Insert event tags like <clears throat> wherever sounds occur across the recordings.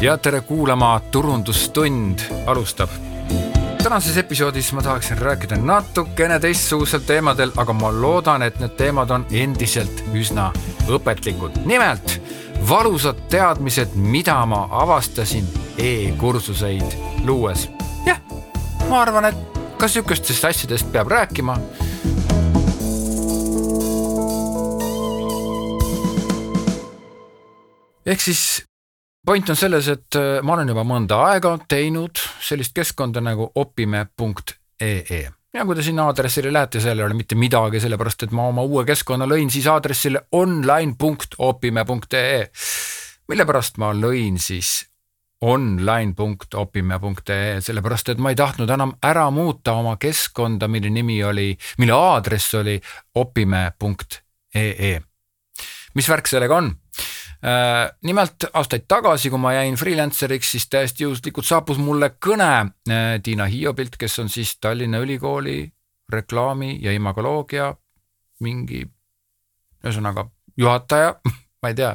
ja tere kuulama, Turundustund alustab. tänases episoodis ma tahaksin rääkida natukene teistsugusel teemadel, aga ma loodan, et need teemad on endiselt üsna õpetlikud. nimelt valusad teadmised, mida ma avastasin e-kursuseid luues. jah, ma arvan, et ka sihukestest asjadest peab rääkima ehk siis point on selles, et äh, ma olen juba mõnda aega teinud sellist keskkonda nagu opime.ee ja kui te sinna aadressile lähete, seal ei ole mitte midagi, sellepärast et ma oma uue keskkonna lõin siis aadressile online.opime.ee. mille pärast ma lõin siis online.opime.ee, sellepärast et ma ei tahtnud enam ära muuta oma keskkonda, mille nimi oli, mille aadress oli opime.ee. mis värk sellega on? Äh, nimelt aastaid tagasi, kui ma jäin freelancer'iks, siis täiesti juhuslikult saabus mulle kõne äh, Tiina Hiobilt, kes on siis Tallinna Ülikooli reklaami ja imagoloogia mingi ühesõnaga juhataja <laughs> ma ei tea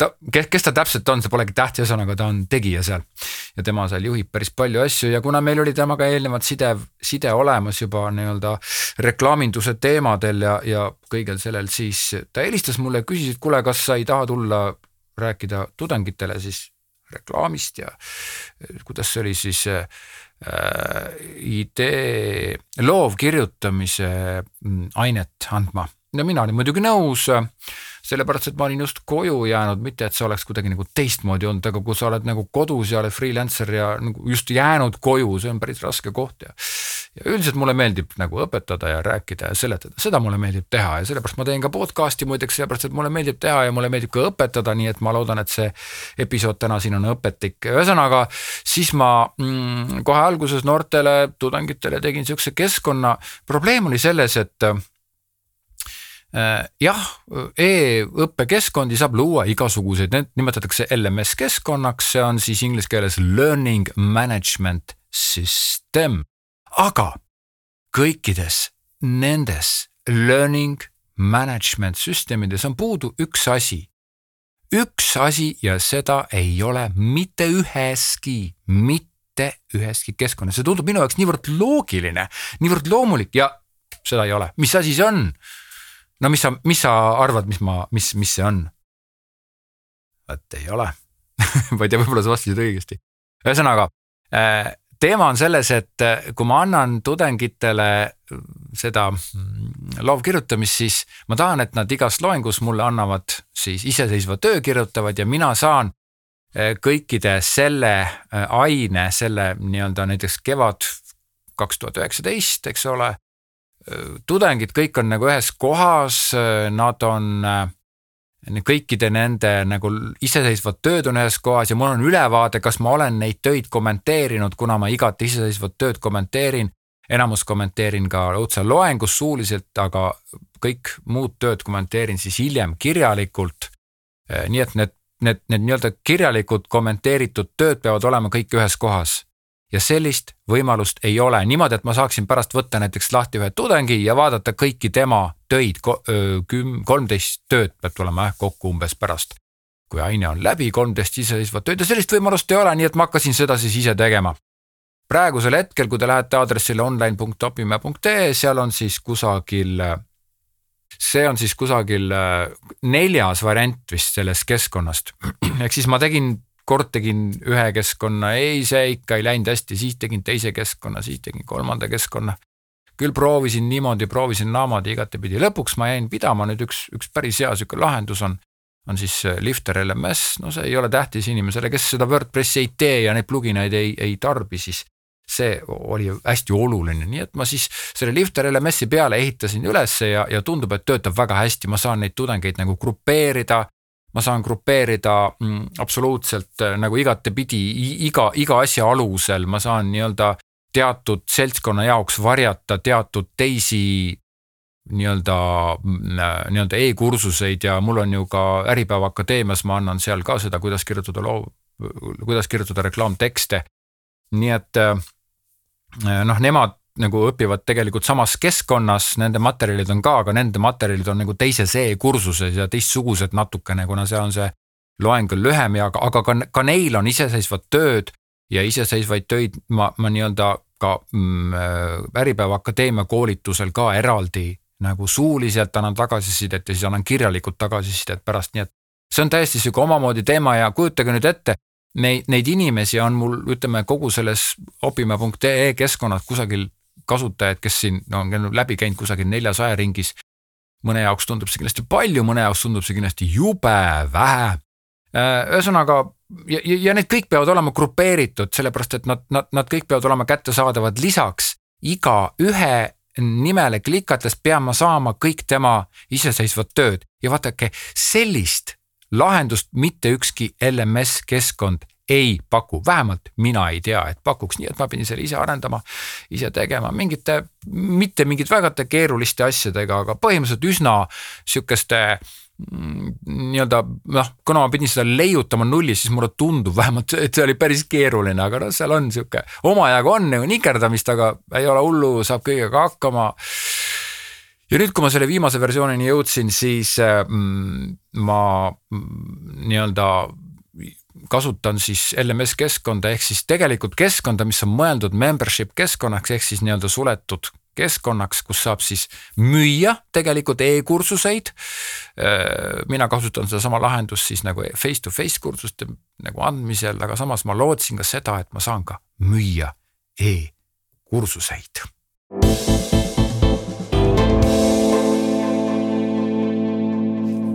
ta, kes, kes ta täpselt on, see polegi tähtis, ühesõnaga ta on tegija seal. ja tema seal juhib päris palju asju ja kuna meil oli temaga eelnevalt side, side olemas juba nii-öelda reklaaminduse teemadel ja, ja kõigel sellel, siis ta helistas mulle ja küsis, et kuule, kas sa ei taha tulla rääkida tudengitele siis reklaamist ja kuidas see oli siis äh, idee, loovkirjutamise mm, ainet andma. No mina olin muidugi nõus sellepärast, et ma olin just koju jäänud, mitte et see oleks kuidagi nagu teistmoodi olnud, aga kui sa oled nagu kodus ja oled freelancer ja nagu just jäänud koju, see on päris raske koht ja. ja üldiselt mulle meeldib nagu õpetada ja rääkida ja seletada, seda mulle meeldib teha ja sellepärast ma teen ka podcast'i muideks, sellepärast et mulle meeldib teha ja mulle meeldib ka õpetada, nii et ma loodan, et see episood täna siin on õpetlik. ühesõnaga, siis ma mm, kohe alguses noortele tudengitele tegin sihukese keskkonna, probleem oli selles, et jah, e-õppekeskkondi saab luua igasuguseid, need nimetatakse LMS keskkonnaks, see on siis inglise keeles learning management system. aga kõikides nendes learning management süsteemides on puudu üks asi. üks asi ja seda ei ole mitte üheski, mitte üheski keskkonnas, see tundub minu jaoks niivõrd loogiline, niivõrd loomulik ja seda ei ole, mis asi see on? No mis sa, mis sa arvad, mis ma, mis, mis see on? vot ei ole <laughs> ma ei tea, võib-olla sa vastasid õigesti. ühesõnaga äh, teema on selles, et äh, kui ma annan tudengitele äh, seda mm, loovkirjutamist, siis ma tahan, et nad igas loengus mulle annavad siis iseseisva töö kirjutavad ja mina saan kõikide selle aine, selle nii-öelda näiteks kevad kaks tuhat üheksateist, eks ole tudengid kõik on nagu ühes kohas, nad on kõikide nende nagu iseseisvad tööd on ühes kohas ja mul on ülevaade, kas ma olen neid töid kommenteerinud, kuna ma igat iseseisvat tööd kommenteerin. enamus kommenteerin ka otse loengus suuliselt, aga kõik muud tööd kommenteerin siis hiljem kirjalikult. nii et need, need, need nii-öelda kirjalikud kommenteeritud tööd peavad olema kõik ühes kohas ja sellist võimalust ei ole niimoodi, et ma saaksin pärast võtta näiteks lahti ühe tudengi ja vaadata kõiki tema töid, küm-, kolmteist tööd peab tulema jah kokku umbes pärast. kui aine on läbi, kolmteist iseseisvat tööd ja sellist võimalust ei ole, nii et ma hakkasin seda siis ise tegema. praegusel hetkel, kui te lähete aadressile online.opime.ee, seal on siis kusagil see on siis kusagil neljas variant vist sellest keskkonnast. <clears throat> ehk siis ma tegin kord tegin ühe keskkonna, ei, see ikka ei läinud hästi, siis tegin teise keskkonna, siis tegin kolmanda keskkonna. küll proovisin niimoodi, proovisin naamoodi igatepidi, lõpuks ma jäin pidama nüüd üks, üks päris hea sihuke lahendus on on siis äh, Lifter LMS, no see ei ole tähtis inimesele, kes seda WordPressi ei tee ja neid pluginaid ei, ei tarbi, siis see oli hästi oluline, nii et ma siis selle Lifter LMS-i peale ehitasin ülesse ja, ja tundub, et töötab väga hästi, ma saan neid tudengeid nagu grupeerida ma saan grupeerida mm, absoluutselt äh, nagu igatepidi iga, iga asja alusel, ma saan nii-öelda teatud seltskonna jaoks varjata teatud teisi nii-öelda, mm, äh, nii-öelda e-kursuseid ja mul on ju ka Äripäeva Akadeemias, ma annan seal ka seda, kuidas kirjutada loo, kuidas kirjutada reklaamtekste. nii et äh, noh, nemad nagu õpivad tegelikult samas keskkonnas, nende materjalid on ka, aga nende materjalid on nagu teises e-kursuses ja teistsugused natukene, kuna see on see loeng on lühem ja aga, ka, ka neil on iseseisvad tööd ja iseseisvaid töid ma, ma nii-öelda ka mm, äh, Äripäeva Akadeemia koolitusel ka eraldi nagu suuliselt annan tagasisidet ja siis annan kirjalikult tagasisidet pärast, nii et see on täiesti sihuke omamoodi teema ja kujutage nüüd ette, neid, neid inimesi on mul, ütleme kogu selles opime.ee keskkonnas kusagil kasutajaid, kes siin no, on läbi käinud kusagil neljasaja ringis. mõne jaoks tundub see kindlasti palju, mõne jaoks tundub see kindlasti jube vähe. Äh, ühesõnaga ja, ja, ja need kõik peavad olema grupeeritud, sellepärast et nad, nad, nad kõik peavad olema kättesaadavad lisaks igaühe nimele klikates pean ma saama kõik tema iseseisvat tööd ja vaadake sellist lahendust mitte ükski LMS keskkond ei paku, vähemalt mina ei tea, et pakuks, nii et ma pidin selle ise arendama, ise tegema mingite, mitte mingite väga keeruliste asjadega, aga põhimõtteliselt üsna sihukeste mm, nii-öelda noh, kuna ma pidin seda leiutama nullist, siis mulle tundub vähemalt, et see oli päris keeruline, aga noh, seal on sihuke omajagu on nagu nikerdamist, aga ei ole hullu, saab kõigega hakkama. Ja nüüd, kui ma selle viimase versioonini jõudsin, siis mm, ma mm, nii-öelda kasutan siis LMS keskkonda ehk siis tegelikult keskkonda, mis on mõeldud membership keskkonnaks ehk siis nii-öelda suletud keskkonnaks, kus saab siis müüa tegelikult e-kursuseid. Äh, mina kasutan sedasama lahendust siis nagu face to face kursuste nagu andmisel, aga samas ma lootsin ka seda, et ma saan ka müüa e-kursuseid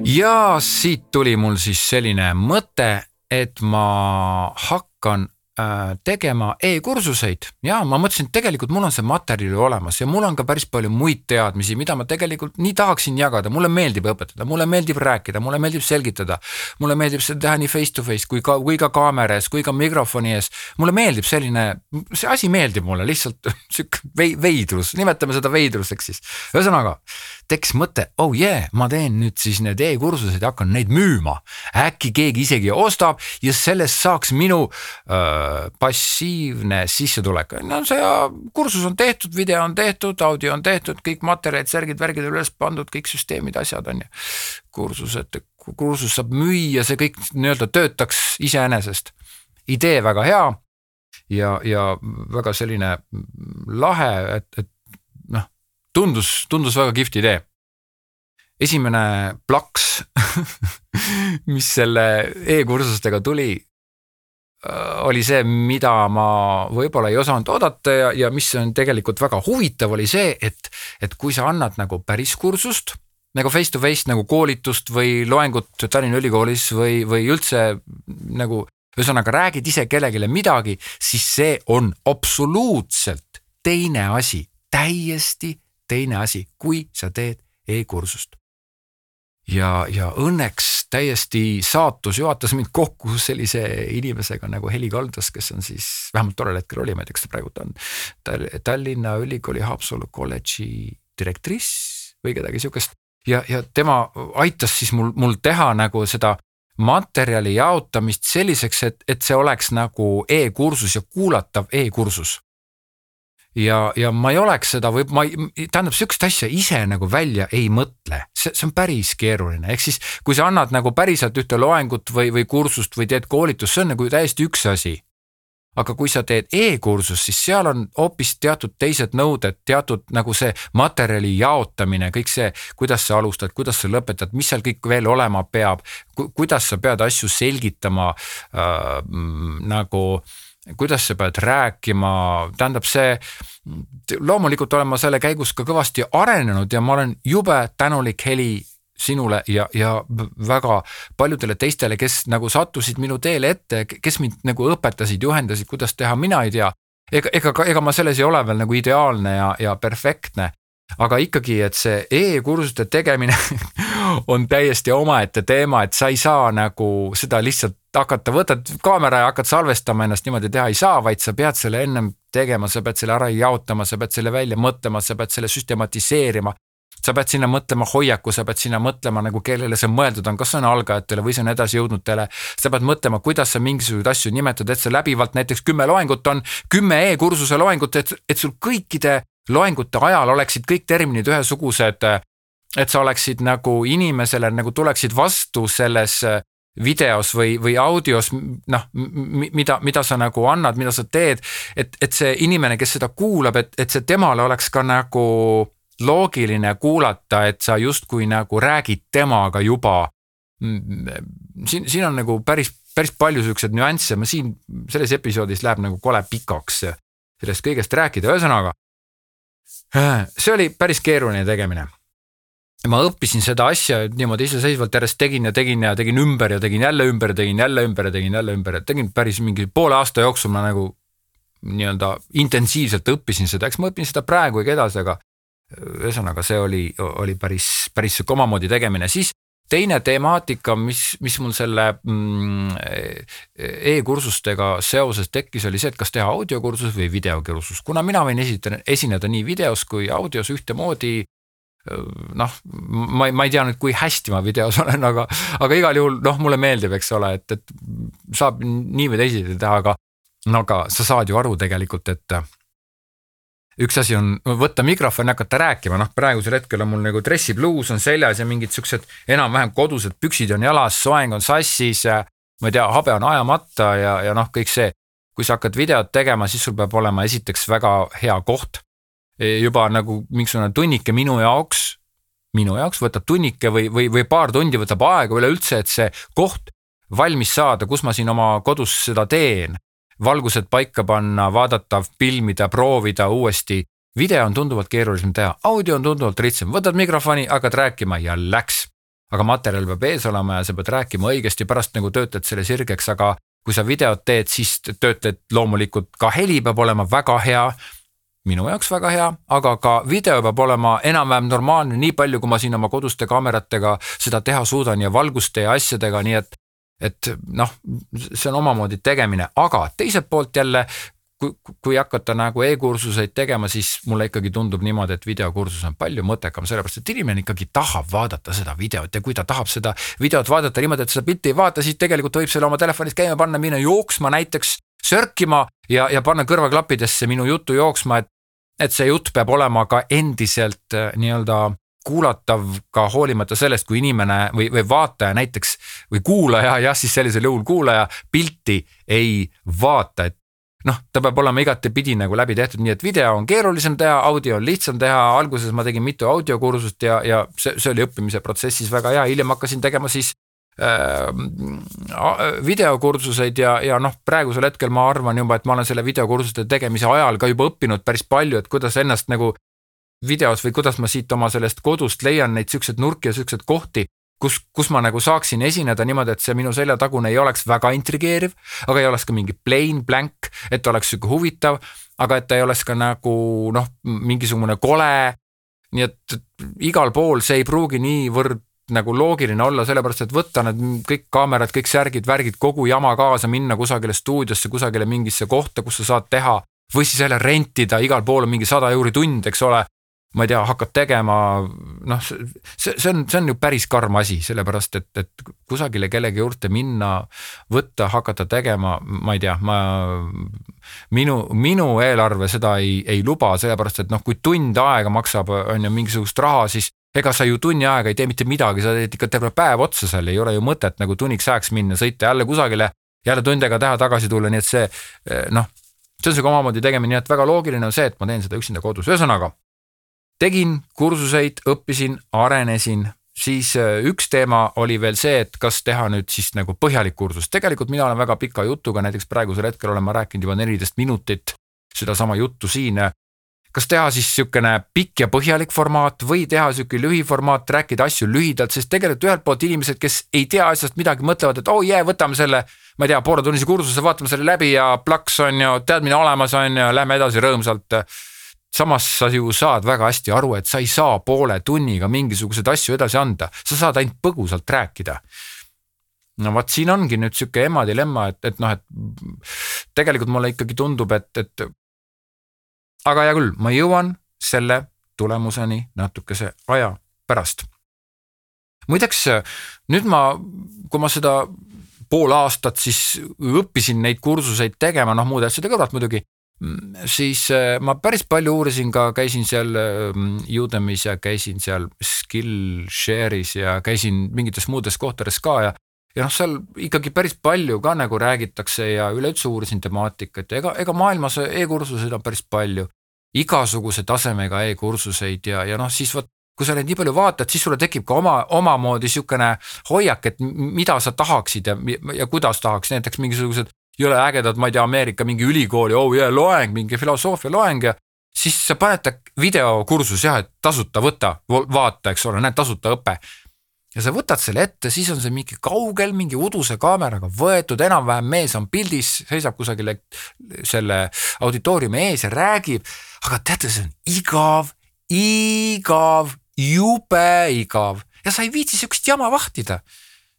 ja siit tuli mul siis selline mõte, et ma hakkan Äh, tegema e-kursuseid ja ma mõtlesin, et tegelikult mul on see materjal ju olemas ja mul on ka päris palju muid teadmisi, mida ma tegelikult nii tahaksin jagada, mulle meeldib õpetada, mulle meeldib rääkida, mulle meeldib selgitada. mulle meeldib seda teha nii face to face kui ka, kui ka kaamera ees, kui ka mikrofoni ees. mulle meeldib selline, see asi meeldib mulle lihtsalt <laughs> sihuke veidrus, nimetame seda veidruseks siis. ühesõnaga tekkis mõte, oh yeah, ma teen nüüd siis need e-kursused ja hakkan neid müüma. äkki keegi isegi ostab ja sellest saaks minu öö, passiivne sissetulek, no see kursus on tehtud, video on tehtud, audio on tehtud, kõik materjalid, särgid, värgid üles pandud, kõik süsteemid, asjad on ju. kursused, kursus saab müüa, see kõik nii-öelda töötaks iseenesest. idee väga hea ja, ja väga selline lahe, et, et tundus, tundus väga kihvt idee. Esimene plaks <laughs> mis selle e-kursustega tuli, Äh, oli see, mida ma võib-olla ei osanud oodata ja, ja mis on tegelikult väga huvitav, oli see, et, et kui sa annad nagu päris kursust nagu face to face nagu koolitust või loengut Tallinna Ülikoolis või, või üldse nagu ühesõnaga räägid ise kellelegi midagi, siis see on absoluutselt teine asi, täiesti teine asi, kui sa teed e-kursust ja, ja õnneks täiesti saatus juhatas mind kokku sellise inimesega nagu Heli Kaldas, kes on siis vähemalt tollel hetkel oli, ma ei tea, kas ta praegu on Tallinna Ülikooli Haapsalu kolledži direktriss või kedagi sihukest. ja, ja tema aitas siis mul, mul teha nagu seda materjali jaotamist selliseks, et, et see oleks nagu e-kursus ja kuulatav e-kursus ja, ja ma ei oleks seda või ma ei, tähendab sihukest asja ise nagu välja ei mõtle, see, see on päris keeruline, ehk siis kui sa annad nagu päriselt ühte loengut või, või kursust või teed koolitust, see on nagu täiesti üks asi. aga kui sa teed e-kursust, siis seal on hoopis teatud teised nõuded, teatud nagu see materjali jaotamine, kõik see, kuidas sa alustad, kuidas sa lõpetad, mis seal kõik veel olema peab, kuidas sa pead asju selgitama äh, nagu äh, kuidas sa pead rääkima, tähendab see, loomulikult olen ma selle käigus ka kõvasti arenenud ja ma olen jube tänulik Heli sinule ja, ja väga paljudele teistele, kes nagu sattusid minu teele ette, kes mind nagu õpetasid, juhendasid, kuidas teha, mina ei tea. ega, ega, ega ma selles ei ole veel nagu ideaalne ja, ja perfektne aga ikkagi, et see e-kursuste tegemine <laughs> on täiesti omaette teema, et sa ei saa nagu seda lihtsalt hakata, võtad kaamera ja hakkad salvestama ennast niimoodi teha ei saa, vaid sa pead selle ennem tegema, sa pead selle ära jaotama, sa pead selle välja mõtlema, sa pead selle süstematiseerima. sa pead sinna mõtlema hoiaku, sa pead sinna mõtlema nagu kellele see mõeldud on, kas see on algajatele või see on edasijõudnutele. sa pead mõtlema, kuidas sa mingisuguseid asju nimetad, et sa läbivalt näiteks kümme loengut on, kümme e-kursuse loengut, et, et sul kõikide loengute ajal oleksid kõik terminid ühesugused. et sa oleksid nagu inimesele nagu tuleksid vastu selles videos või, või audios noh, mida, mida sa nagu annad, mida sa teed. et, et see inimene, kes seda kuulab, et, et see temale oleks ka nagu loogiline kuulata, et sa justkui nagu räägid temaga juba. siin, siin on nagu päris, päris palju siukseid nüansse, ma siin selles episoodis läheb nagu kole pikaks sellest kõigest rääkida, ühesõnaga. See oli päris keeruline tegemine. Ma õppisin seda asja niimoodi iseseisvalt järjest tegin ja tegin ja tegin ümber ja tegin jälle ümber ja tegin jälle ümber ja tegin jälle ümber ja tegin päris mingi poole aasta jooksul ma nagu nii-öelda intensiivselt õppisin seda, eks ma õpin seda praegugi edasi, aga ühesõnaga, see oli, oli päris, päris sihuke omamoodi tegemine, siis teine temaatika, mis, mis mul selle mm, e-kursustega seoses tekkis, oli see, et kas teha audiokursus või videokursus, kuna mina võin esitada, esineda nii videos kui audios ühtemoodi noh, ma ei, ma ei tea nüüd, kui hästi ma videos olen, aga, aga igal juhul noh, mulle meeldib, eks ole, et, et saab nii või teisiti teha, aga no aga sa saad ju aru tegelikult, et üks asi on võtta mikrofon ja hakata rääkima, noh, praegusel hetkel on mul nagu dressipluus on seljas ja mingid siuksed enam-vähem kodused püksid on jalas, soeng on sassis. ma ei tea, habe on ajamata ja, ja noh, kõik see. kui sa hakkad videot tegema, siis sul peab olema esiteks väga hea koht Eh, juba nagu mingisugune tunnike minu jaoks, minu jaoks võtab tunnike või, või, või paar tundi võtab aega üleüldse, et see koht valmis saada, kus ma siin oma kodus seda teen. Valgused paika panna, vaadata, filmida, proovida uuesti. video on tunduvalt keerulisem teha, audio on tunduvalt lihtsam, võtad mikrofoni, hakkad rääkima ja läks. aga materjal peab ees olema ja sa pead rääkima õigesti, pärast nagu töötad selle sirgeks, aga kui sa videot teed, siis töötled loomulikult ka heli peab olema väga hea minu jaoks väga hea, aga ka video peab olema enam-vähem normaalne, nii palju, kui ma siin oma koduste kaameratega seda teha suudan ja valguste ja asjadega, nii et et noh, see on omamoodi tegemine, aga teiselt poolt jälle kui, kui hakata nagu e-kursuseid tegema, siis mulle ikkagi tundub niimoodi, et videokursus on palju mõttekam, sellepärast et inimene ikkagi tahab vaadata seda videot ja kui ta tahab seda videot vaadata niimoodi, et seda pilti ei vaata, siis tegelikult võib selle oma telefonis käima panna, minna jooksma näiteks, sörkima ja, ja panna kõrvaklappidesse minu juttu jooksma, et et see jutt peab olema ka endiselt äh, nii-öelda kuulatav ka hoolimata sellest, kui inimene või, või vaataja näiteks või kuulaja, jah, siis sellisel juhul kuulaja pilti ei vaata, et noh, ta peab olema igatepidi nagu läbi tehtud, nii et video on keerulisem teha, audio on lihtsam teha, alguses ma tegin mitu audiokursust ja, ja see, see oli õppimise protsessis väga hea, hiljem hakkasin tegema siis Ehm, videokursuseid ja, ja noh, praegusel hetkel ma arvan juba, et ma olen selle videokursuste tegemise ajal ka juba õppinud päris palju, et kuidas ennast nagu videos või kuidas ma siit oma sellest kodust leian neid siukseid nurki ja siukseid kohti, kus, kus ma nagu saaksin esineda niimoodi, et see minu seljatagune ei oleks väga intrigeeriv, aga ei oleks ka mingi plain blank, et oleks sihuke huvitav, aga et ta ei oleks ka nagu noh, mingisugune kole. nii et igal pool see ei pruugi niivõrd nagu loogiline olla, sellepärast et võtta need kõik kaamerad, kõik särgid, värgid, kogu jama kaasa, minna kusagile stuudiosse, kusagile mingisse kohta, kus sa saad teha või siis jälle rentida, igal pool on mingi sada euri tund, eks ole. Ma ei tea, hakkad tegema, noh, see, see on, see on ju päris karm asi, sellepärast et, et kusagile kellegi juurde minna, võtta, hakata tegema, ma ei tea, ma. minu, minu eelarve seda ei, ei luba, sellepärast et noh, kui tund aega maksab, on ju mingisugust raha, siis ega sa ju tunni aega ei tee mitte midagi, sa teed ikka terve päev otsa seal, ei ole ju mõtet nagu tunniks ajaks minna, sõita jälle kusagile, jälle tund aega teha, tagasi tulla, nii et see noh, see on sihuke omamoodi tegemine, nii et väga loogiline on see, et ma teen seda üksinda kodus, ühesõnaga. Tegin kursuseid, õppisin, arenesin, siis eh, üks teema oli veel see, et kas teha nüüd siis nagu põhjalik kursus, tegelikult mina olen väga pika jutuga, näiteks praegusel hetkel olen ma rääkinud juba neliteist minutit sedasama juttu siin. Kas teha siis niisugune pikk ja põhjalik formaat või teha niisugune lühiformaat, rääkida asju lühidalt, sest tegelikult ühelt poolt inimesed, kes ei tea asjast midagi, mõtlevad, et oh jee yeah,, võtame selle, ma ei tea, pooletunnise kursuse, vaatame selle läbi ja plaks on ju, teadmine olemas on ju, lähme edasi rõõmsalt. Samas sa ju saad väga hästi aru, et sa ei saa poole tunniga mingisuguseid asju edasi anda, sa saad ainult põgusalt rääkida no vot, siin ongi nüüd sihuke ema dilemma, et, et noh, et tegelikult mulle ikkagi tundub, et, et aga hea küll, ma jõuan selle tulemuseni natukese aja pärast. muideks nüüd ma, kui ma seda pool aastat siis õppisin neid kursuseid tegema, noh muude asjade kõrvalt muidugi, siis äh, ma päris palju uurisin ka, käisin seal ähm, Udemy's ja käisin seal Skillshare'is ja käisin mingites muudes kohtades ka ja ja noh, seal ikkagi päris palju ka nagu räägitakse ja üleüldse uurisin temaatikat ja ega, ega maailmas e-kursuseid on päris palju. igasuguse tasemega e-kursuseid ja, ja noh, siis vot kui sa neid nii palju vaatad, siis sulle tekib ka oma, omamoodi sihukene hoiak, et mida sa tahaksid ja, ja kuidas tahaks, näiteks mingisugused jõle ägedad, ma ei tea, Ameerika mingi ülikooli, oh yeah, loeng, mingi filosoofia loeng ja siis sa paned ta videokursus jah, et tasuta võta, vaata, eks ole, näed, tasuta õpe ja sa võtad selle ette, siis on see mingi kaugel mingi uduse kaameraga võetud, enam-vähem mees on pildis, seisab kusagil selle auditooriumi ees ja räägib. aga teate, see on igav, igav, jube igav ja sa ei viitsi siukest jama vahtida.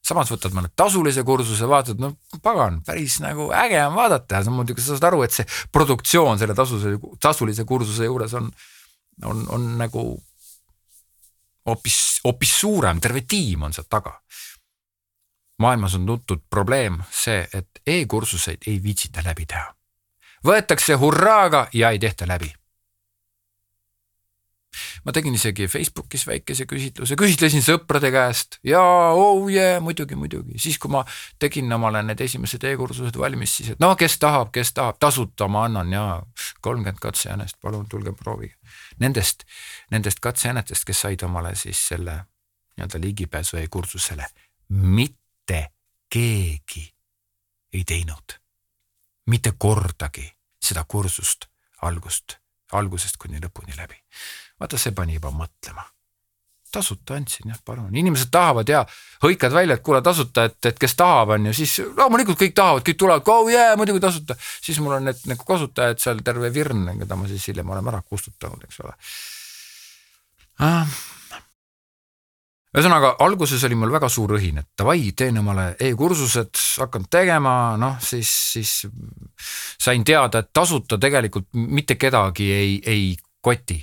Samas võtad mõne tasulise kursuse, vaatad, no pagan, päris nagu äge on vaadata ja muidugi sa saad aru, et see produktsioon selle tasulise, tasulise kursuse juures on, on, on nagu hoopis, hoopis suurem, terve tiim on seal taga. maailmas on tuntud probleem see, et e-kursuseid ei viitsita läbi teha. võetakse hurraaga ja ei tehta läbi. Ma tegin isegi Facebookis väikese küsitluse, küsitlesin sõprade käest. Ja oh yeah, muidugi, muidugi, siis kui ma tegin omale need esimesed e-kursused valmis, siis et no kes tahab, kes tahab, tasuta ma annan ja kolmkümmend katsejänest, palun tulge proovige. Nendest, nendest katsejäänetest, kes said omale siis selle nii-öelda ligipääsu e-kursusele, mitte keegi ei teinud. Mitte kordagi seda kursust algust, algusest kuni lõpuni läbi. vaata, see pani juba mõtlema tasuta andsin jah, palun, inimesed tahavad ja hõikad välja, et kuule tasuta, et, et kes tahab, on ju, siis loomulikult kõik tahavad, kõik tulevad, oh yeah, muidugi tasuta. siis mul on need nagu kasutajad seal terve virn, keda ma siis hiljem olen ära kustutanud, eks ole ah.. Ühesõnaga alguses oli mul väga suur õhin, et davai, teen omale e-kursused, hakkan tegema, noh siis, siis sain teada, et tasuta tegelikult mitte kedagi ei, ei koti.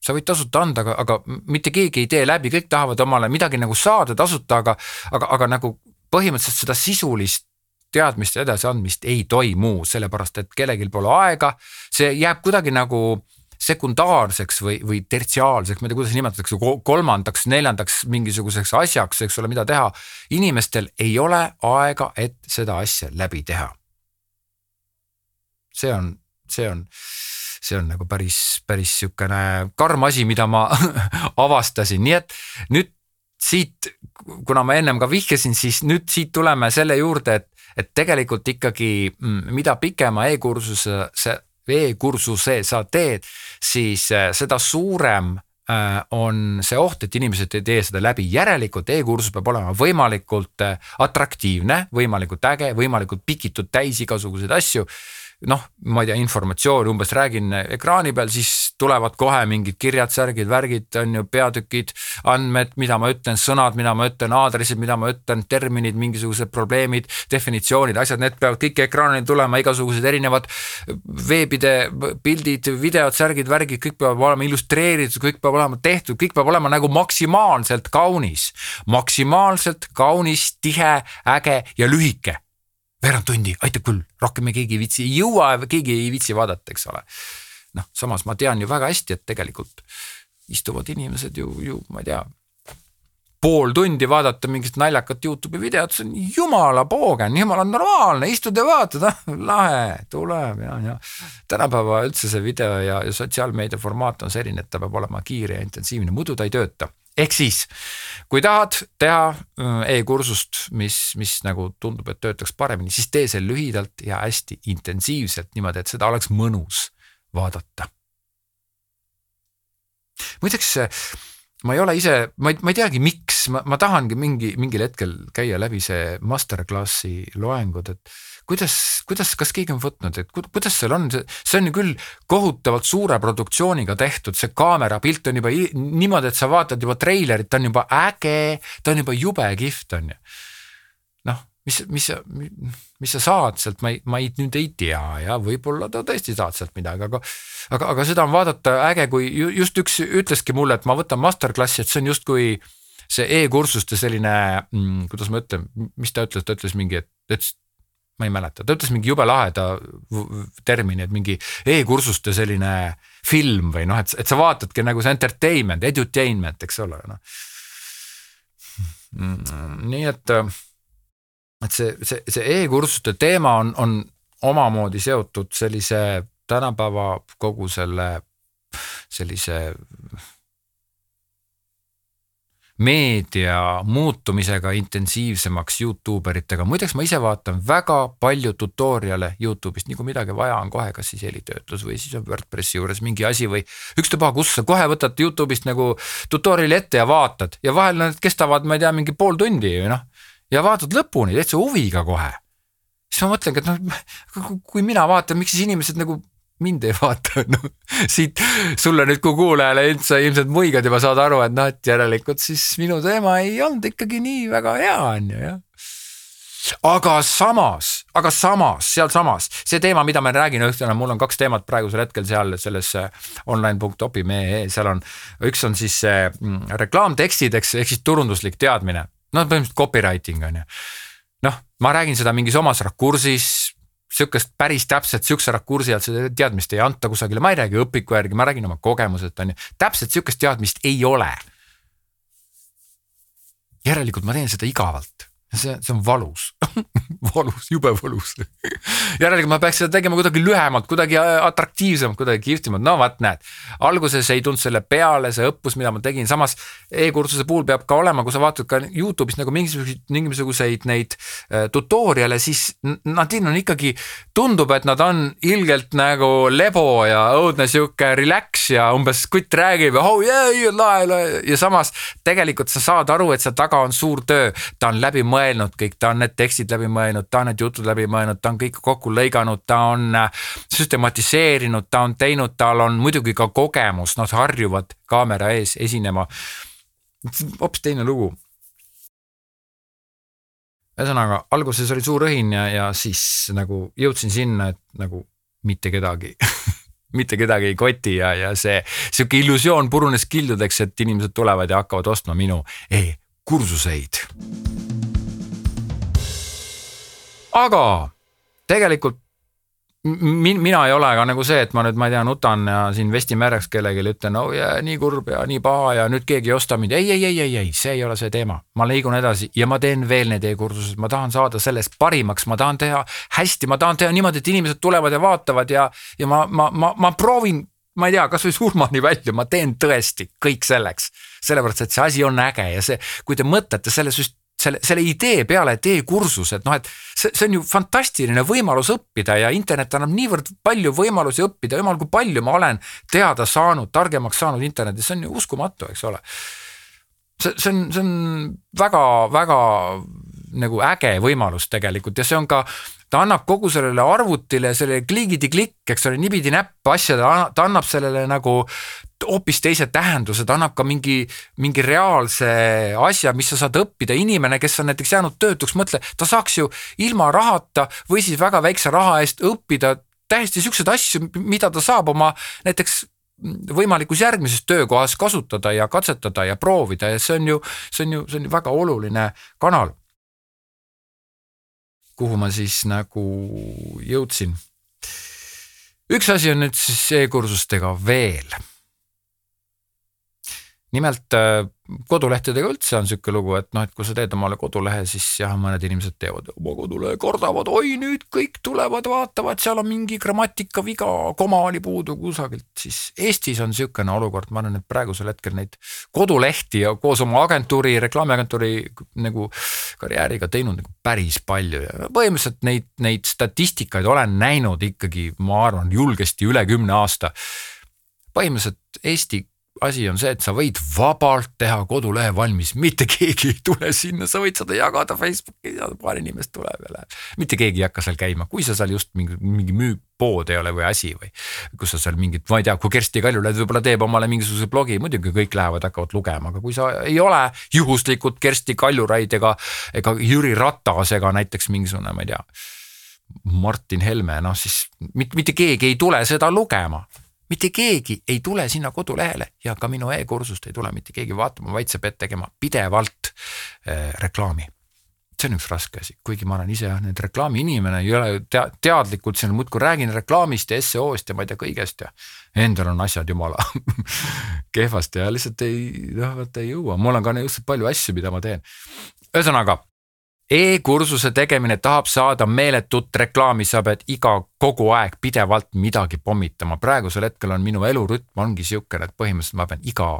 Sa võid tasuta anda, aga, aga mitte keegi ei tee läbi, kõik tahavad omale midagi nagu saada tasuta, aga, aga, aga nagu põhimõtteliselt seda sisulist teadmiste edasiandmist ei toimu, sellepärast et kellelgi pole aega, see jääb kuidagi nagu sekundaarseks või, või tertsiaalseks, ma ei tea, kuidas nimetatakse, kolmandaks, neljandaks mingisuguseks asjaks, eks ole, mida teha. inimestel ei ole aega, et seda asja läbi teha. see on, see on see on nagu päris, päris sihukene karm asi, mida ma <laughs> avastasin, nii et nüüd siit, kuna ma ennem ka vihjasin, siis nüüd siit tuleme selle juurde, et, et tegelikult ikkagi mm, mida pikema e-kursuse, see e-kursuse sa teed, siis äh, seda suurem äh, on see oht, et inimesed ei tee seda läbi, järelikult. E-kursus peab olema võimalikult äh, atraktiivne, võimalikult äge, võimalikult pikitud täis igasuguseid asju noh, ma ei tea, informatsiooni umbes räägin ekraani peal, siis tulevad kohe mingid kirjad, särgid, värgid, on ju, peatükid, andmed, mida ma ütlen, sõnad, mida ma ütlen, aadressid, mida ma ütlen, terminid, mingisugused probleemid, definitsioonid, asjad, need peavad kõik ekraanile tulema, igasugused erinevad veebide pildid, videod, särgid, värgid, kõik peavad olema illustreeritud, kõik peab olema tehtud, kõik peab olema nagu maksimaalselt kaunis, maksimaalselt kaunis, tihe, äge ja lühike veerand tundi, aitab küll, rohkem me keegi ei viitsi, ei jõua, keegi ei viitsi vaadata, eks ole. noh, samas ma tean ju väga hästi, et tegelikult istuvad inimesed ju, ju ma ei tea, pool tundi vaadata mingit naljakat Youtube'i videot, see on jumala poogen, jumala normaalne, istud ja vaatad, ah lahe, tuleb ja, ja. tänapäeva üldse see video ja, ja sotsiaalmeedia formaat on selline, et ta peab olema kiire ja intensiivne, muidu ta ei tööta ehk siis, kui tahad teha äh, e-kursust, mis, mis nagu tundub, et töötaks paremini, siis tee see lühidalt ja hästi intensiivselt niimoodi, et seda oleks mõnus vaadata. muideks ma ei ole ise, ma ei, ma ei teagi, miks, ma, ma tahangi mingi, mingil hetkel käia läbi see masterclass'i loengud, et kuidas, kuidas, kas keegi on võtnud, et kuidas seal on, see on ju küll kohutavalt suure produktsiooniga tehtud, see kaamerapilt on juba niimoodi, et sa vaatad juba treilerit, ta on juba äge, ta on juba jube kihvt, on ju. noh, mis, mis mis sa saad sealt, ma ei, ma ei, nüüd ei tea ja võib-olla ta tõesti saad sealt midagi, aga aga, aga seda on vaadata äge, kui just üks ütleski mulle, et ma võtan masterclass'i, et see on justkui see e-kursuste selline mm,, kuidas ma ütlen, mis ta ütles, ta ütles mingi, et, et ma ei mäleta, ta ütles mingi jube laheda termini, et mingi e-kursuste selline film või noh, et, et sa vaatadki nagu see entertainment, edutainment, eks ole, noh. mm,. nii et, et see, see, see e-kursuste teema on, on omamoodi seotud sellise tänapäeva kogu selle sellise meedia muutumisega intensiivsemaks Youtube eritega, muideks ma ise vaatan väga palju tutorial'e Youtube'ist, nii kui midagi vaja on kohe, kas siis helitöötlus või siis on Wordpressi juures mingi asi või ükstapuha, kus sa kohe võtad Youtube'ist nagu tutorial'i ette ja vaatad ja vahel need kestavad, ma ei tea, mingi pool tundi või noh. ja vaatad lõpuni täitsa huviga kohe. siis ma mõtlengi, et noh, kui mina vaatan, miks siis inimesed nagu mind ei <laughs> vaata, noh siit sulle nüüd kui kuulajale üldse ilmselt muigad juba saad aru, et noh, et järelikult siis minu teema ei olnud ikkagi nii väga hea, on ju jah. aga samas, aga samas, sealsamas see teema, mida ma räägin õhtuna, mul on kaks teemat praegusel hetkel seal selles online.opi.ee, seal on, üks on siis see mm, reklaamtekstid, eks, ehk siis turunduslik teadmine, no põhimõtteliselt copywriting on ju. Noh, ma räägin seda mingis omas rakursis, sihukest päris täpset sihukese rakursi alt seda teadmist ei anta kusagile, ma ei räägi õpiku järgi, ma räägin oma kogemusest on ju, täpselt sihukest teadmist ei ole. järelikult ma teen seda igavalt see, see on valus. <laughs> Valus, jube valus. <laughs> Järelikult ma peaks seda tegema kuidagi lühemalt, kuidagi atraktiivsemalt, kuidagi kihvtimalt, no vot näed. alguses ei tulnud selle peale see õppus, mida ma tegin, samas e-kursuse puhul peab ka olema, kui sa vaatad ka Youtube'is nagu mingisuguseid, mingisuguseid neid äh, tutorial'e, siis nad on ikkagi, tundub, et nad on ilgelt nagu lebo ja õudne sihuke relax ja umbes kutt räägib ja oh yeah, lae, lae ja samas tegelikult sa saad aru, et seal taga on suur töö, ta on läbi mõeldud mõelnud kõik, ta on need tekstid läbi mõelnud, ta on need jutud läbi mõelnud, ta on kõik kokku lõiganud, ta on äh, süstematiseerinud, ta on teinud, tal on muidugi ka kogemus, nad harjuvad kaamera ees esinema. hoopis teine lugu. ühesõnaga alguses oli suur õhin ja, ja siis nagu jõudsin sinna, et nagu mitte kedagi <laughs> mitte kedagi ei koti ja, ja see sihuke illusioon purunes kildudeks, et inimesed tulevad ja hakkavad ostma minu e-kursuseid aga tegelikult min-, mina ei ole ka nagu see, et ma nüüd, ma ei tea, nutan ja siin vesti märjaks kellelegi ütlen, oh yeah, nii kurb ja nii paha ja nüüd keegi ei osta mind. ei, ei, ei, ei, ei, see ei ole see teema. ma liigun edasi ja ma teen veel neid e-kursuseid, ma tahan saada sellest parimaks, ma tahan teha hästi, ma tahan teha niimoodi, et inimesed tulevad ja vaatavad ja, ja ma, ma, ma, ma proovin ma ei tea, kasvõi surmani välja, ma teen tõesti kõik selleks. sellepärast, et see asi on äge ja see, kui te mõtlete selle süst-, selle, selle idee peale, et e-kursus, et noh, et see, see on ju fantastiline võimalus õppida ja internet annab niivõrd palju võimalusi õppida, jumal, kui palju ma olen teada saanud, targemaks saanud internetis, see on ju uskumatu, eks ole. see, see on, see on väga-väga nagu äge võimalus tegelikult ja see on ka ta annab kogu sellele arvutile selle kligidi-klikk, eks ole, nibidi näpp asjade, ta annab sellele nagu hoopis teise tähenduse, ta annab ka mingi, mingi reaalse asja, mis sa saad õppida, inimene, kes on näiteks jäänud töötuks, mõtle, ta saaks ju ilma rahata või siis väga väikse raha eest õppida täiesti siukseid asju, mida ta saab oma näiteks võimalikus järgmises töökohas kasutada ja katsetada ja proovida. Ja see on ju, see on ju, see on ju väga oluline kanal. Kuhu ma siis nagu jõudsin. üks asi on nüüd siis e-kursustega veel nimelt äh, kodulehtedega üldse on sihuke lugu, et noh, et kui sa teed omale kodulehe, siis jah, mõned inimesed teevad oma kodulehe, kardavad, oi nüüd kõik tulevad, vaatavad, seal on mingi grammatikaviga, koma oli puudu kusagilt, siis Eestis on niisugune olukord, ma arvan, et praegusel hetkel neid kodulehti ja koos oma agentuuri, reklaamiagentuuri nagu karjääriga teinud nagu päris palju ja põhimõtteliselt neid, neid statistikaid olen näinud ikkagi, ma arvan, julgesti üle kümne aasta. Põhimõtteliselt Eesti asi on see, et sa võid vabalt teha kodulehe valmis, mitte keegi ei tule sinna, sa võid seda jagada Facebookis ja paar inimest tuleb ja läheb. mitte keegi ei hakka seal käima, kui sa seal just mingi, mingi müükpood ei ole või asi või kus sa seal mingit, ma ei tea, kui Kersti Kaljulaid võib-olla teeb omale mingisuguse blogi, muidugi kõik lähevad, hakkavad lugema, aga kui sa ei ole juhuslikult Kersti Kaljuraid ega, ega Jüri Ratas ega näiteks mingisugune, ma ei tea. Martin Helme, noh siis mitte, mitte keegi ei tule seda lugema mitte keegi ei tule sinna kodulehele ja ka minu e-kursust ei tule mitte keegi vaatama, vaid sa pead tegema pidevalt äh, reklaami. see on üks raske asi, kuigi ma olen ise nüüd reklaamiinimene, ei ole tea, teadlikult siin muudkui räägin reklaamist ja seo-st ja ma ei tea kõigest ja. Endal on asjad jumala <laughs> kehvasti ja lihtsalt ei, noh vaata ei jõua, mul on ka niisugused palju asju, mida ma teen. ühesõnaga e-kursuse tegemine tahab saada meeletut reklaami, sa pead iga, kogu aeg pidevalt midagi pommitama, praegusel hetkel on minu elurütm ongi siukene, et põhimõtteliselt ma pean iga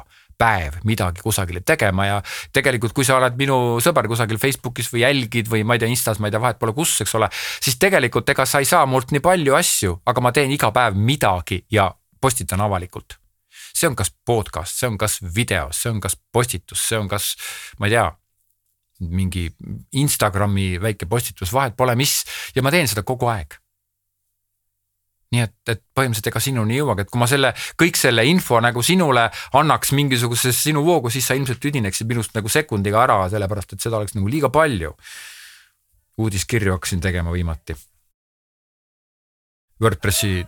päev midagi kusagile tegema ja tegelikult, kui sa oled minu sõber kusagil Facebookis või jälgid või ma ei tea, Instas, ma ei tea, vahet pole kus, eks ole. siis tegelikult ega sa ei saa mult nii palju asju, aga ma teen iga päev midagi ja postitan avalikult. see on kas podcast, see on kas video, see on kas postitus, see on kas, ma ei tea mingi Instagrami väike postitus, vahet pole mis ja ma teen seda kogu aeg nii et, et põhimõtteliselt ega sinuni ei jõuagi, et kui ma selle, kõik selle info nagu sinule annaks mingisugusesse sinu voogu, siis sa ilmselt tüdineksid minust nagu sekundiga ära, sellepärast et seda oleks nagu liiga palju. uudiskirju hakkasin tegema viimati. Wordpressi,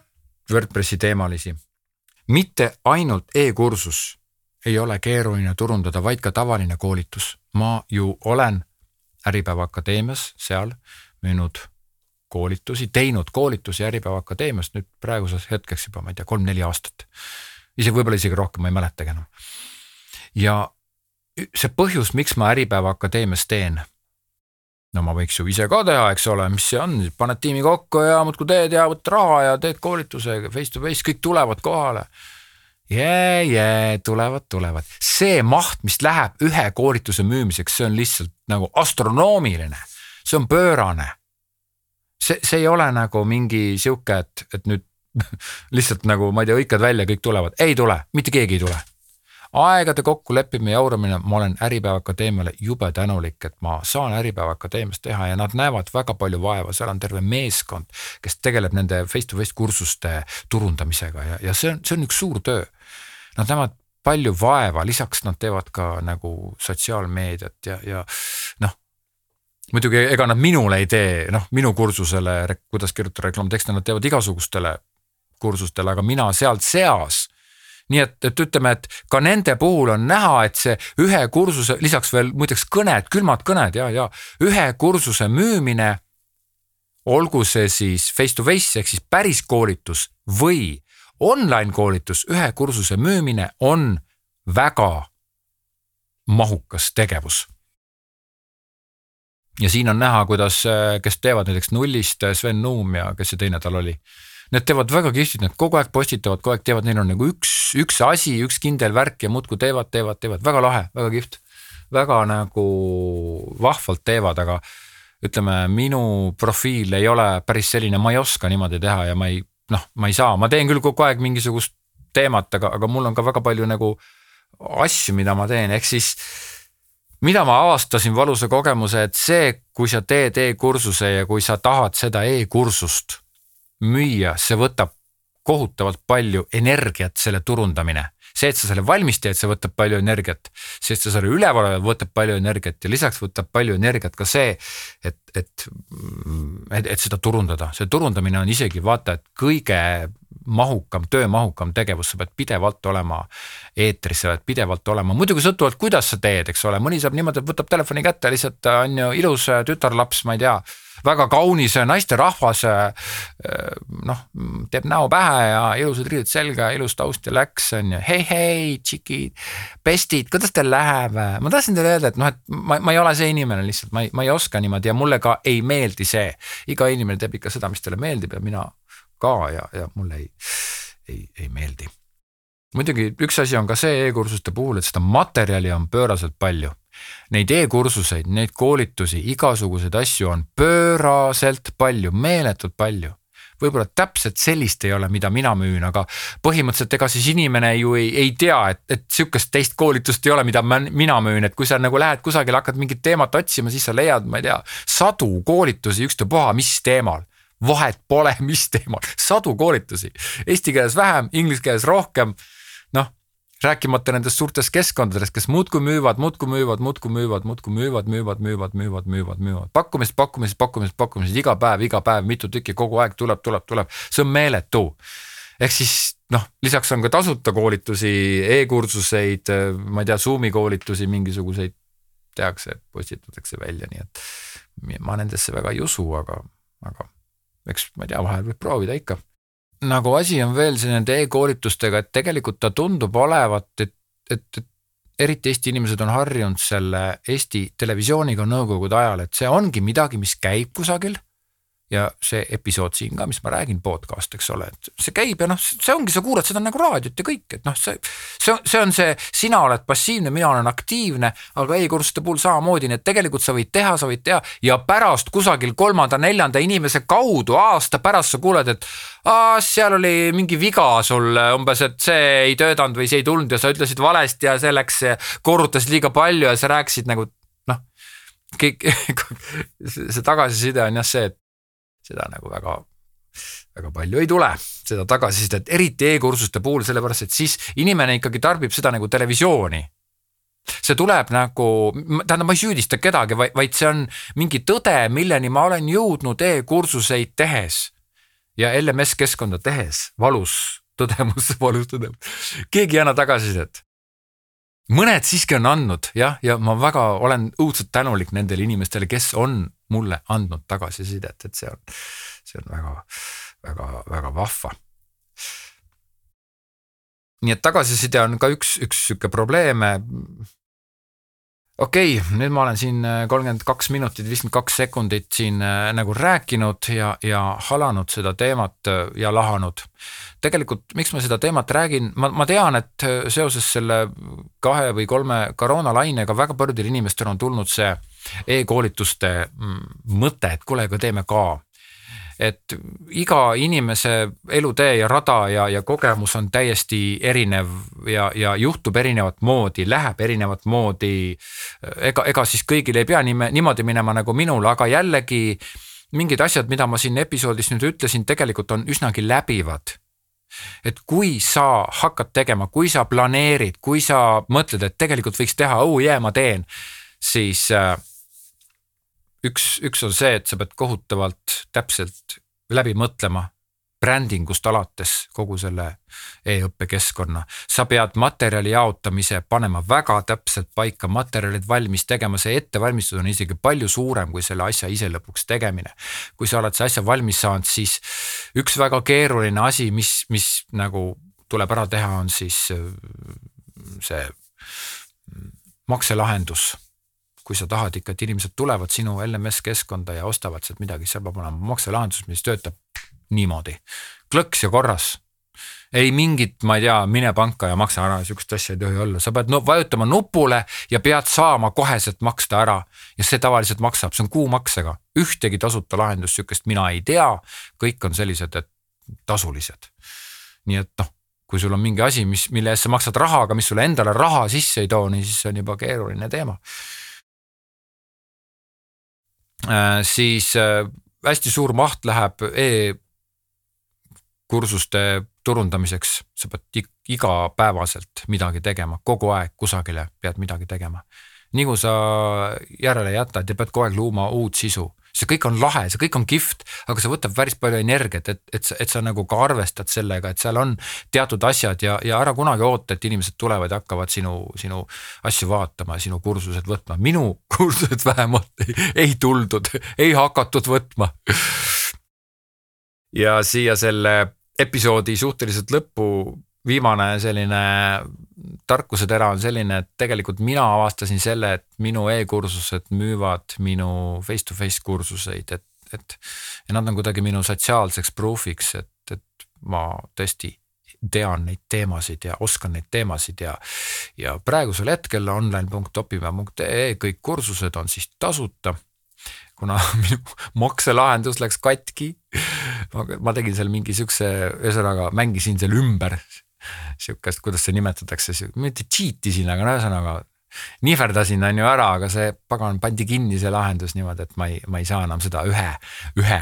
Wordpressi teemalisi. mitte ainult e-kursus ei ole keeruline turundada, vaid ka tavaline koolitus. ma ju olen Äripäeva Akadeemias seal müünud koolitusi, teinud koolitusi Äripäeva Akadeemiast nüüd praeguseks hetkeks juba, ma ei tea, kolm-neli aastat. isegi võib-olla isegi rohkem, ma ei mäletagi enam. ja see põhjus, miks ma Äripäeva Akadeemias teen. no ma võiks ju ise ka teha, eks ole, mis see on, paned tiimi kokku ja muudkui teed ja võtad raha ja teed koolituse face to face, kõik tulevad kohale jee, jee, tulevad, tulevad, see maht, mis läheb ühe koolituse müümiseks, see on lihtsalt nagu astronoomiline, see on pöörane. See, see ei ole nagu mingi sihuke, et, et nüüd <laughs> lihtsalt nagu ma ei tea, hõikad välja, kõik tulevad, ei tule, mitte keegi ei tule. Aegade kokkuleppimine, jauramine, ma olen Äripäeva Akadeemiale jube tänulik, et ma saan Äripäeva Akadeemias teha ja nad näevad väga palju vaeva, seal on terve meeskond, kes tegeleb nende face-to-face kursuste turundamisega ja, ja see on, see on üks suur töö. Nad näevad palju vaeva, lisaks nad teevad ka nagu sotsiaalmeediat ja, ja noh, muidugi ega nad minule ei tee, noh minu kursusele, kuidas kirjutada reklaamtekste, nad teevad igasugustele kursustele, aga mina sealt seas nii et, et ütleme, et ka nende puhul on näha, et see ühe kursuse, lisaks veel muideks kõned, külmad kõned ja, ja ühe kursuse müümine. olgu see siis face to face ehk siis päris koolitus või online koolitus, ühe kursuse müümine on väga mahukas tegevus ja siin on näha, kuidas, kes teevad näiteks nullist Sven Nuum ja kes see teine tal oli. Need teevad väga kihvtit, nad kogu aeg postitavad, kogu aeg teevad, neil on nagu üks, üks asi, üks kindel värk ja muudkui teevad, teevad, teevad, väga lahe, väga kihvt. väga nagu vahvalt teevad, aga ütleme, minu profiil ei ole päris selline, ma ei oska niimoodi teha ja ma ei noh, ma ei saa, ma teen küll kogu aeg mingisugust teemat, aga, aga mul on ka väga palju nagu asju, mida ma teen, ehk siis mida ma avastasin valusa kogemuse, et see, kui sa teed e-kursuse ja kui sa tahad seda e-kursust müüa, see võtab kohutavalt palju energiat, selle turundamine. see, et sa selle valmis teed, see võtab palju energiat, see, et sa selle üleval oled, võtab palju energiat. Ja lisaks võtab palju energiat ka see, et, et, et, et seda turundada, see turundamine on isegi vaata, et kõige mahukam, töömahukam tegevus, sa pead pidevalt olema eetris, sa pead pidevalt olema, muidugi sõltuvalt, kuidas sa teed, eks ole, mõni saab niimoodi, et võtab telefoni kätte, lihtsalt on ju ilus tütarlaps, ma ei tea väga kaunis naisterahvas noh, teeb näo pähe ja ilusad riided selga, ilus taust ja läks on ju, hei, hei, tšikid, bestid, kuidas teil läheb? ma tahtsin teile öelda, et noh, et ma, ma ei ole see inimene lihtsalt, ma ei, ma ei oska niimoodi ja mulle ka ei meeldi see. iga inimene teeb ikka seda, mis talle meeldib ja mina ka ja, ja mulle ei, ei, ei meeldi. muidugi üks asi on ka see e-kursuste puhul, et seda materjali on pööraselt palju. Neid e-kursuseid, neid koolitusi, igasuguseid asju on pööraselt palju, meeletult palju võib-olla täpselt sellist ei ole, mida mina müün, aga põhimõtteliselt ega siis inimene ju ei, ei tea, et, et sihukest teist koolitust ei ole, mida ma, mina müün, et kui sa nagu lähed kusagile, hakkad mingit teemat otsima, siis sa leiad, ma ei tea, sadu koolitusi ükstapuha, mis teemal vahet pole, <laughs> mis teemal, sadu koolitusi, eesti keeles vähem, inglise keeles rohkem. noh, rääkimata nendest suurtest keskkondadest, kes muudkui müüvad, muudkui müüvad, muudkui müüvad, muudkui müüvad, müüvad, müüvad, müüvad, müüvad, müüvad, pakkumised, pakkumised, pakkumised, pakkumised iga päev, iga päev mitu tükki kogu aeg tuleb, tuleb, tuleb, see on meeletu. ehk siis noh, lisaks on ka tasuta koolitusi e, e-kursuseid, ma ei tea, Zoom'i koolitusi, mingisuguseid tehakse, postitatakse välja, nii et ma nendesse väga ei usu, aga, aga eks ma ei tea, vahel võib proovida ikka. nagu asi on veel see nende e-koolitustega, et tegelikult ta tundub olevat, et, et, et eriti Eesti inimesed on harjunud selle Eesti televisiooniga nõukogude ajal, et see ongi midagi, mis käib kusagil ja see episood siin ka, mis ma räägin, podcast, eks ole, et see käib ja noh, see ongi, sa kuulad seda nagu raadiot ja kõik, et noh, see, see, see on see, sina oled passiivne, mina olen aktiivne, aga e-kursuste puhul samamoodi, nii et tegelikult sa võid teha, sa võid teha ja pärast kusagil kolmanda-neljanda inimese kaudu aasta pärast sa kuuled, et aa, seal oli mingi viga sul umbes, et see ei töötanud või see ei tulnud ja sa ütlesid valesti ja see läks, korrutasid liiga palju ja sa rääkisid nagu noh, kõik <laughs> see tagasiside on jah see, et seda nagu väga, väga palju ei tule, seda tagasisidet, eriti e-kursuste puhul, sellepärast et siis inimene ikkagi tarbib seda nagu televisiooni. See tuleb nagu, tähendab, ma ei süüdista kedagi, vaid, vaid see on mingi tõde, milleni ma olen jõudnud e-kursuseid tehes ja LMS keskkonda tehes, valus tõdemus, <laughs> valus tõdemus. keegi ei anna tagasisidet. Mõned siiski on andnud jah, ja ma väga olen õudselt tänulik nendele inimestele, kes on mulle andnud tagasisidet, et see on, see on väga, väga, väga vahva. nii et tagasiside on ka üks, üks sihuke probleeme. Okei okay,, nüüd ma olen siin kolmkümmend kaks minutit, viiskümmend kaks sekundit siin äh, nagu rääkinud ja, ja halanud seda teemat ja lahanud. Tegelikult, miks ma seda teemat räägin, ma, ma tean, et äh, seoses selle kahe või kolme koroonalainega väga paljudel inimestel on tulnud see e-koolituste mm, mõte, et kuule, aga teeme ka et iga inimese elutee ja rada ja, ja kogemus on täiesti erinev ja, ja juhtub erinevat moodi, läheb erinevat moodi. ega, ega siis kõigil ei pea nime, niimoodi minema nagu minul, aga jällegi mingid asjad, mida ma siin episoodis nüüd ütlesin, tegelikult on üsnagi läbivad et kui sa hakkad tegema, kui sa planeerid, kui sa mõtled, et tegelikult võiks teha, oh yeah, ma teen, siis äh, üks, üks on see, et sa pead kohutavalt täpselt läbi mõtlema, brändingust alates kogu selle e-õppekeskkonna. sa pead materjali jaotamise panema väga täpselt paika, materjalid valmis tegema, see ettevalmistus on isegi palju suurem kui selle asja ise lõpuks tegemine. kui sa oled see asja valmis saanud, siis üks väga keeruline asi, mis, mis nagu tuleb ära teha, on siis äh, see makselahendus kui sa tahad ikka, et inimesed tulevad sinu LMS keskkonda ja ostavad sealt midagi, seal peab olema makselahendus, mis töötab niimoodi, klõks ja korras. ei mingit, ma ei tea, mine panka ja maksa ära, sihukest asja ei tohi olla, sa pead no, vajutama nupule ja pead saama koheselt maksta ära. ja see tavaliselt maksab, see on kuumaksega, ühtegi tasuta lahendust, sihukest mina ei tea, kõik on sellised, et tasulised. nii et noh kui sul on mingi asi, mis, mille eest sa maksad raha, aga mis sulle endale raha sisse ei too, nii siis see on juba keeruline teema. Äh, siis äh, hästi suur maht läheb e kursuste turundamiseks, sa pead igapäevaselt midagi tegema, kogu aeg kusagile pead midagi tegema. nii kui sa järele jätad ja pead kogu aeg looma uut sisu, see kõik on lahe, see kõik on kihvt, aga see võtab päris palju energiat, et, et sa, et sa nagu ka arvestad sellega, et seal on teatud asjad ja, ja ära kunagi oota, et inimesed tulevad ja hakkavad sinu, sinu asju vaatama, sinu kursused võtma. minu <laughs> kursused vähemalt ei, ei tuldud, ei hakatud võtma. ja siia selle episoodi suhteliselt lõppu viimane selline tarkusetera on selline, et tegelikult mina avastasin selle, et minu e-kursused müüvad minu face-to-face kursuseid, et, et. ja nad on kuidagi minu sotsiaalseks proof'iks, et, et ma tõesti tean neid teemasid ja oskan neid teemasid ja. ja praegusel hetkel online.opimäe.ee kõik kursused on siis tasuta kuna <laughs> minu makselahendus läks katki. ma tegin seal mingi siukse, ühesõnaga mängisin seal ümber sihukest, kuidas see nimetatakse, mitte cheat isin, aga no ühesõnaga nihverdasin on ju ära, aga see pagan pandi kinni see lahendus niimoodi, et ma ei, ma ei saa enam seda ühe, ühe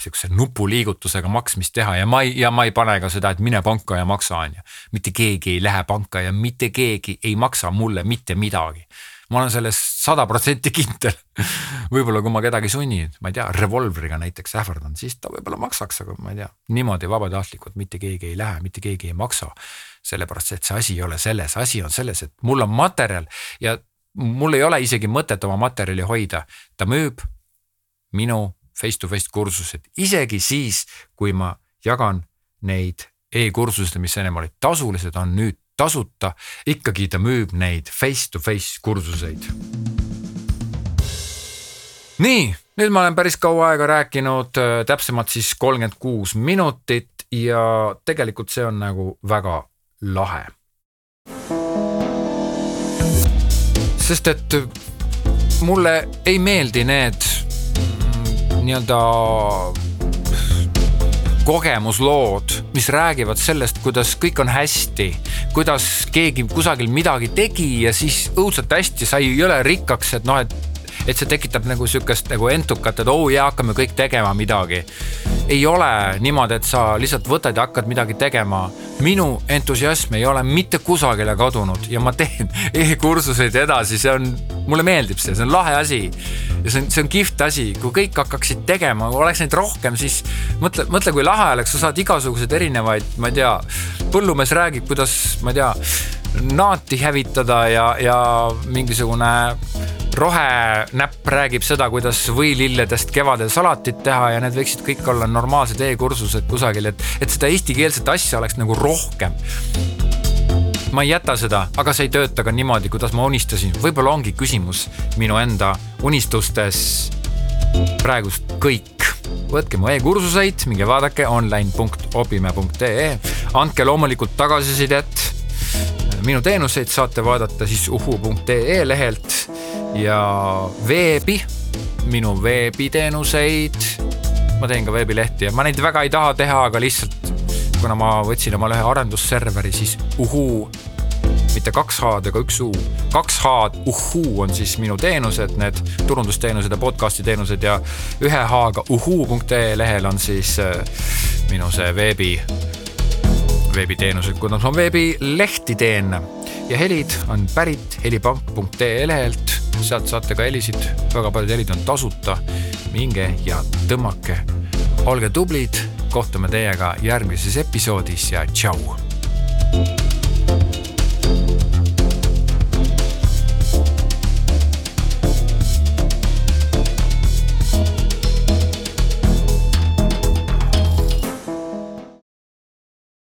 sihukese nupuliigutusega maksmist teha ja ma ei, ja ma ei pane ka seda, et mine panka ja maksa, on ju. mitte keegi ei lähe panka ja mitte keegi ei maksa mulle mitte midagi ma olen selles sada protsenti kindel. <laughs> võib-olla kui ma kedagi sunnin, ma ei tea, revolvriga näiteks ähvardan, siis ta võib-olla maksaks, aga ma ei tea, niimoodi vabatahtlikult mitte keegi ei lähe, mitte keegi ei maksa. sellepärast, et see asi ei ole selles, asi on selles, et mul on materjal ja mul ei ole isegi mõtet oma materjali hoida, ta müüb minu face-to-face kursused, isegi siis, kui ma jagan neid e-kursused, mis ennem olid tasulised, on nüüd tasuta, ikkagi ta müüb neid face-to-face kursuseid. nii, nüüd ma olen päris kaua aega rääkinud, äh, täpsemalt siis kolmkümmend kuus minutit ja tegelikult see on nagu väga lahe. sest et mulle ei meeldi need mm, nii-öelda kogemuslood, mis räägivad sellest, kuidas kõik on hästi, kuidas keegi kusagil midagi tegi ja siis õudselt hästi sai jõle rikkaks, et noh, et et see tekitab nagu sihukest nagu entukat, et oo oh, jaa, hakkame kõik tegema midagi. Ei ole niimoodi, et sa lihtsalt võtad ja hakkad midagi tegema. minu entusiasm ei ole mitte kusagile kadunud ja ma teen <laughs> e-kursuseid edasi, see on, mulle meeldib see, see on lahe asi. ja see on, see on kihvt asi, kui kõik hakkaksid tegema, oleks neid rohkem, siis mõtle, mõtle, kui lahe oleks, sa saad igasuguseid erinevaid, ma ei tea, põllumees räägib, kuidas, ma ei tea naati hävitada ja, ja mingisugune rohenäpp räägib seda, kuidas võililledest kevadel salatit teha ja need võiksid kõik olla normaalsed e-kursused kusagil, et, et seda eestikeelset asja oleks nagu rohkem. ma ei jäta seda, aga see ei tööta ka niimoodi, kuidas ma unistasin, võib-olla ongi küsimus minu enda unistustes praegust kõik. Võtke mu e-kursuseid, minge vaadake online.opime.ee, andke loomulikult tagasisidet minu teenuseid saate vaadata siis uhu.ee lehelt ja veebi, minu veebiteenuseid. ma teen ka veebilehti ja ma neid väga ei taha teha, aga lihtsalt kuna ma võtsin omale ühe arendusserveri, siis uhu mitte kaks H-d ega üks U, kaks H-d, uhuu on siis minu teenused, need turundusteenused ja podcast'i teenused ja ühe H-ga uhuu.ee lehel on siis äh, minu see veebi veebiteenused, kuna ma veebilehti teen. Ja helid on pärit helipank.ee lehelt, sealt saate ka helisid, väga paljud helid on tasuta. minge ja tõmmake, olge tublid, kohtume teiega järgmises episoodis ja tšau